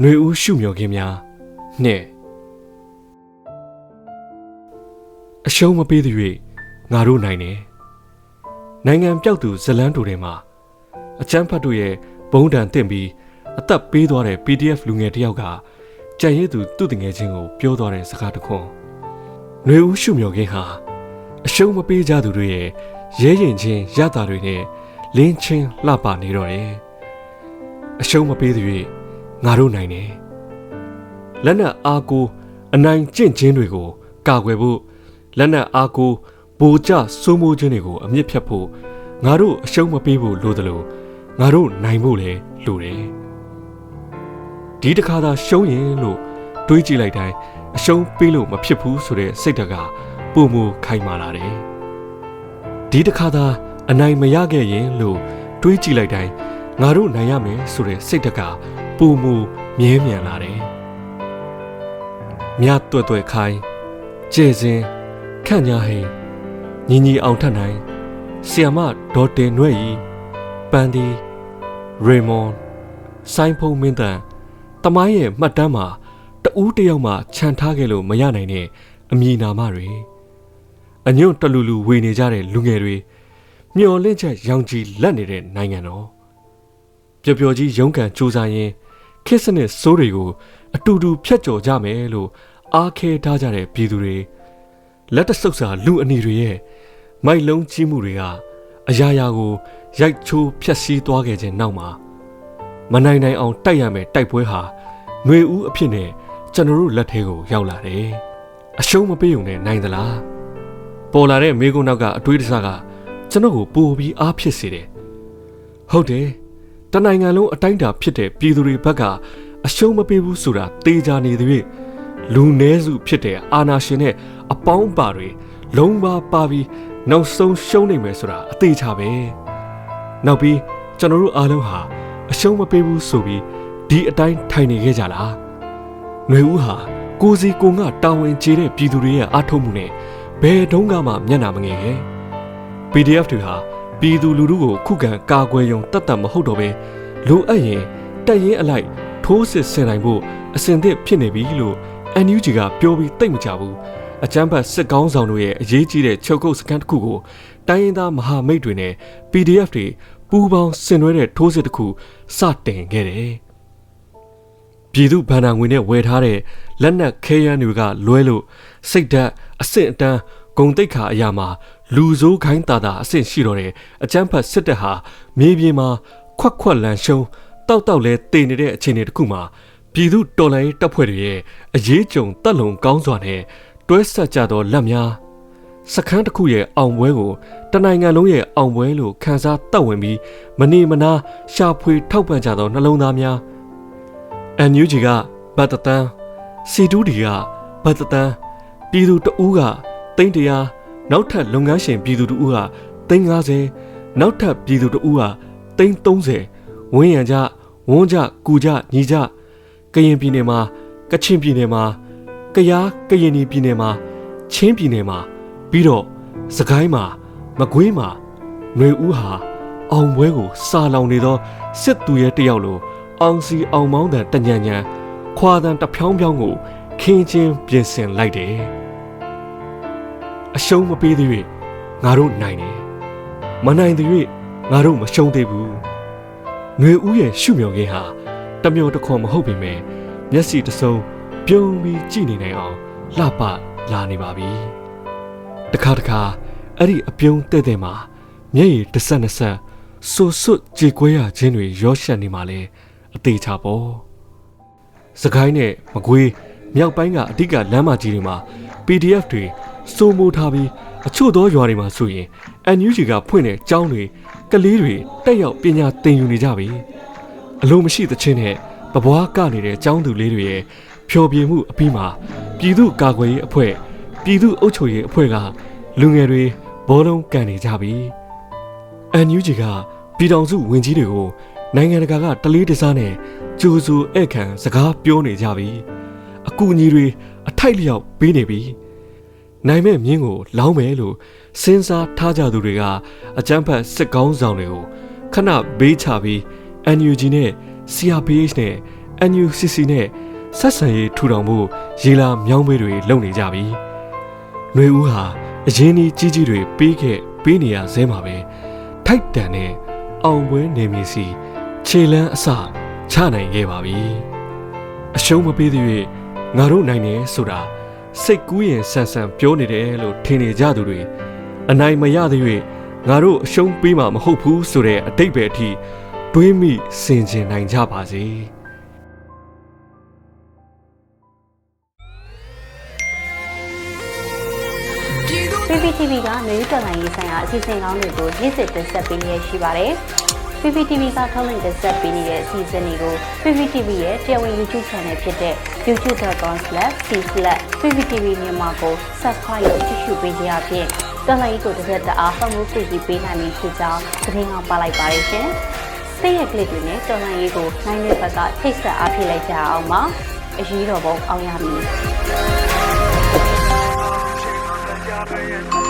ຫນွေဦးရှုမြော်ခင်းများနှင့်အရှုံးမပေးသည်၍ငါတို့နိုင်တယ်နိုင်ငံပြောက်သူဇလန်းတူတွေမှာအချမ်းဖတ်တို့ရဲ့ဘုံတန်တင့်ပြီးအသက်ပေးသွားတဲ့ PDF လူငယ်တစ်ယောက်ကကြံရည်သူသူ့တငယ်ချင်းကိုပြောသွားတဲ့စကားတစ်ခွန်းຫນွေဦးရှုမြော်ခင်းဟာအရှုံးမပေးကြသူတွေရဲ့ရဲရင်ချင်းရတာတွေနဲ့လင်းချင်းလှပနေတော့တယ်အရှုံးမပေးသူ၍ ငါတို့နိုင်တယ်လက်နက်အားကိုအနိုင်ကျင့်ခြင်းတွေကိုကာကွယ်ဖို့လက်နက်အားကိုဗိုလ်ကျစိုးမိုးခြင်းတွေကိုအမြင့်ဖြတ်ဖို့ငါတို့အရှုံးမပေးဖို့လိုတယ်လို့ငါတို့နိုင်ဖို့လည်းလိုတယ်ဒီတစ်ခါသာရှုံးရင်လို့တွေးကြည့်လိုက်တိုင်းအရှုံးပေးလို့မဖြစ်ဘူးဆိုတဲ့စိတ်ဓာတ်ကပုံမူခိုင်မာလာတယ်ဒီတစ်ခါသာအနိုင်မရခဲ့ရင်လို့တွေးကြည့်လိုက်တိုင်း ငါတို့နိုင်ရမယ်ဆိုတဲ့စိတ်ဓာတ်ကပုံမူမြဲမြံလာတယ်မြတ်တွဲ့တွဲ့ခိုင်းကျဲစင်ခန့်ညာဟိညီညီအောင်ထက်နိုင်ဆီယမဒေါ်တင်နွဲ့ဤပန်ဒီရေမွန်ဆိုင်းဖုံမင်းတန်တမိုင်းရဲ့မှတ်တမ်းမှာတဦးတယောက်မှခြံထားခဲ့လို့မရနိုင်တဲ့အမည်နာမတွေအညွန့်တလူလူဝေနေကြတဲ့လူငယ်တွေမျော်လင့်ချက်ရောင်ကြီးလက်နေတဲ့နိုင်ငံတော် ပျော်ပျော်ကြီးရုန်းကန်စူးစမ်းရင်ခစ်စနစ်စိုးတွေကိုအတူတူဖြတ်ကျော်ကြမယ်လို့အားခဲထားကြတဲ့ပြည်သူတွေလက်တဆုပ်စာလူအနီတွေရဲ့မိုက်လုံးကြီးမှုတွေကအရာရာကိုရိုက်ချိုးဖျက်ဆီးသွားခဲ့ခြင်းနောက်မှာမနိုင်နိုင်အောင်တိုက်ရမယ်တိုက်ပွဲဟာຫນွေဦးအဖြစ်နဲ့ကျွန်တော်တို့လက်ထဲကိုရောက်လာတယ်။အရှုံးမပေးုံနဲ့နိုင်သလား။ပေါ်လာတဲ့မိကုန်းနောက်ကအတွေးတစားကကျွန်တော်ကိုပိုပြီးအားဖြစ်စေတယ်။ဟုတ်တယ်။ တနိုင်ငံလုံးအတိုင်းအတာဖြစ်တဲ့ပြည်သူတွေဘက်ကအရှုံးမပေးဘူးဆိုတာတေချာနေသည်ဖြင့်လူနည်းစုဖြစ်တဲ့အာနာရှင်နဲ့အပေါင်းပါတွေလုံးပါပါပြီးနောက်ဆုံးရှုံးနေမယ်ဆိုတာအသေးချပဲနောက်ပြီးကျွန်တော်တို့အားလုံးဟာအရှုံးမပေးဘူးဆိုပြီးဒီအတိုင်းထိုင်နေခဲ့ကြလားຫນွေဦးဟာကိုစီကိုငါတာဝန်ကျေတဲ့ပြည်သူတွေရဲ့အားထုတ်မှုနဲ့ဘယ်တုန်းကမှမျက်နှာမငယ်ခဲ့ PDF တွေဟာ ပြည်သူလူထုကိုခုခံကာကွယ်ရုံတတ်တတ်မဟုတ်တော့ပဲလိုအပ်ရင်တက်ရင်အလိုက်ထိုးစစ်ဆင်နိုင်ဖို့အစဉ်သစ်ဖြစ်နေပြီလို့ NUG ကပြောပြီးတိတ်မကြဘူးအကြမ်းဖက်စစ်ကောင်းဆောင်တို့ရဲ့အရေးကြီးတဲ့ချုပ်ကုပ်စခန်းတစ်ခုကိုတိုင်းရင်းသားမဟာမိတ်တွေနဲ့ PDF တွေပူးပေါင်းဆင်နွှဲတဲ့ထိုးစစ်တစ်ခုစတင်ခဲ့တယ်။ပြည်သူဗန္ဒာငွေနဲ့ဝယ်ထားတဲ့လက်နက်ခဲယမ်းတွေကလွဲလို့စိတ်ဓာတ်အဆင့်အတန်းဂုံတိတ်ခါအရာမှာ လူဆိုးခိုင်းတာတာအဆင့်ရှိတော့တဲ့အကြမ်းဖက်စစ်တပ်ဟာမြေပြင်မှာခွက်ခွက်လန်ရှုံတောက်တောက်လဲတည်နေတဲ့အခြေအနေတစ်ခုမှာပြည်သူတော်လှန်ရေးတပ်ဖွဲ့တွေရဲ့အရေးကြုံတက်လုံကောင်းစွာနဲ့တွဲဆက်ကြသောလက်များစခန်းတစ်ခုရဲ့အောင်ပွဲကိုတနိုင်ငံလုံးရဲ့အောင်ပွဲလို့ခန်းစားတက်ဝင်ပြီးမနေမနာရှာဖွေထောက်ပံ့ကြသောနှလုံးသားများအန်ယူဂျီကဘတ်တတန်စီတူဒီကဘတ်တတန်ပြည်သူတဦးကတိန်းတရာ နောက်ထပ်လုပ်ငန်းရှင်ပြည်သူတဦးကတိန်း90နောက်ထပ်ပြည်သူတဦးကတိန်း30ဝင်းရံကြဝန်းကြကူကြညီကြကရင်ပြည်နယ်မှာကချင်ပြည်နယ်မှာကယားကရင်ပြည်နယ်မှာချင်းပြည်နယ်မှာပြီးတော့စကိုင်းမှာမကွေးမှာຫນွေဦးဟာအောင်ပွဲကိုစာလောင်နေသောစစ်သူရဲ့တယောက်လိုအောင်စီအောင်မောင်းတဲ့တညံညံခွာတန်တဖြောင်းဖြောင်းကိုခင်းချင်းပြင်ဆင်လိုက်တယ် အရှုံးမပေးသေး၍ငါတို့နိုင်တယ်မနိုင်သေး၍ငါတို့မရှုံးသေးဘူးຫນွေဦးရဲ့ရှုမြော်ခင်းဟာတမျိုးတစ်ခွန်မဟုတ်ပေမဲ့မျက်စိတစ်စုံပြုံးပြီးကြည်နေနိုင်အောင်လှပလာနေပါပြီတခါတခါအဲ့ဒီအပြုံးတဲ့တဲ့မှာမျက်ရည်တစ်ဆက်နှစ်ဆက်ဆူဆွတ်ကြေကွဲရခြင်းတွေရောရှက်နေမှလဲအသေးချပေါ့စကိုင်းနဲ့မကွေးမြောက်ပိုင်းကအဓိကလမ်းမကြီးတွေမှာ PDF တွေ စိုးမိုးထားပြီးအချို့သောရွာတွေမှာဆိုရင် NUG ကဖွင့်တဲ့ကျောင်းတွေကလေးတွေတက်ရောက်ပညာသင်ယူနေကြပြီအလိုမရှိသချင်းနဲ့ပပွားကနေတဲ့ကျောင်းသူလေးတွေရဲ့ဖျော်ဖြေမှုအပြီးမှာပြည်သူ့ကာကွယ်ရေးအဖွဲ့ပြည်သူ့အုပ်ချုပ်ရေးအဖွဲ့ကလူငယ်တွေဘောလုံးကန်နေကြပြီ။ NUG ကပြည်ထောင်စုဝင်ကြီးတွေကိုနိုင်ငံတကာကတလေးတစားနဲ့ကြိုးစိုးဧကန်စကားပြောနေကြပြီ။အကူအညီတွေအထိုက်လျောက်ပေးနေပြီ။ နိုင်မဲ့မြင်းကိုလောင်းမယ်လို့စဉ်းစားထားကြသူတွေကအကြမ်းဖက်စစ်ကောင်းဆောင်တွေကိုခဏဘေးချပြီး NUG နဲ့ CRPH နဲ့ NUCC နဲ့ဆက်ဆံရေးထူထောင်မှုရေလာမြောင်းမေးတွေလုပ်နေကြပြီ။ຫນွေဦးဟာအရင်ကြီးကြီးကြီးတွေပေးခဲ့ပေးနေရဆဲမှာပဲထိုက်တန်တဲ့အောင်ပွဲနေမည်စီခြေလန်းအစချနိုင်ခဲ့ပါပြီ။အရှုံးမပေးသေး၍ငါတို့နိုင်တယ်ဆိုတာ စိတ်ကူးရင်ဆန်ဆန်ပြောနေတယ်လို့ထင်နေကြသူတွေအနိုင်မရသေး၍ငါတို့အရှုံးပေးမှာမဟုတ်ဘူးဆိုတဲ့အတိတ်ပဲအထိတွေးမိစင်ကျင်နိုင်ကြပါစေ။ PPTV ကမျိုးတော်လိုင်းရေးဆိုင်ရာအစီအစဉ်ကောင်းတွေကိုရည်စည်တင်ဆက်ပေးနေရရှိပါတယ်။ PPTV ကထုတ်လွှင့်တင်ဆက်ပေးနေတဲ့အစီအစဉ်တွေကို PPTV ရဲ့တရားဝင် YouTube Channel ဖြစ်တဲ့ youtube.com/c/cctv မြန်မာကို subscribe လုပ်ကြည့်ရှုပေးကြရဖြင့်တော်လိုက်ကိုတစ်ရက်တအားဖုန်းကိုပြည်ပေးနိုင်ပြီဖြစ်ကြောင်းသတင်းအောင်ပါလိုက်ပါရရှင်။စိတ်ရက်ကလစ်တွေနဲ့တော်လိုက်ရေးကိုနိုင်တဲ့ဘက်ကထိတ်ဆက်အားဖြစ်လိုက်ကြအောင်ပါ။အရေးတော်ပုံအောင်ရမည်။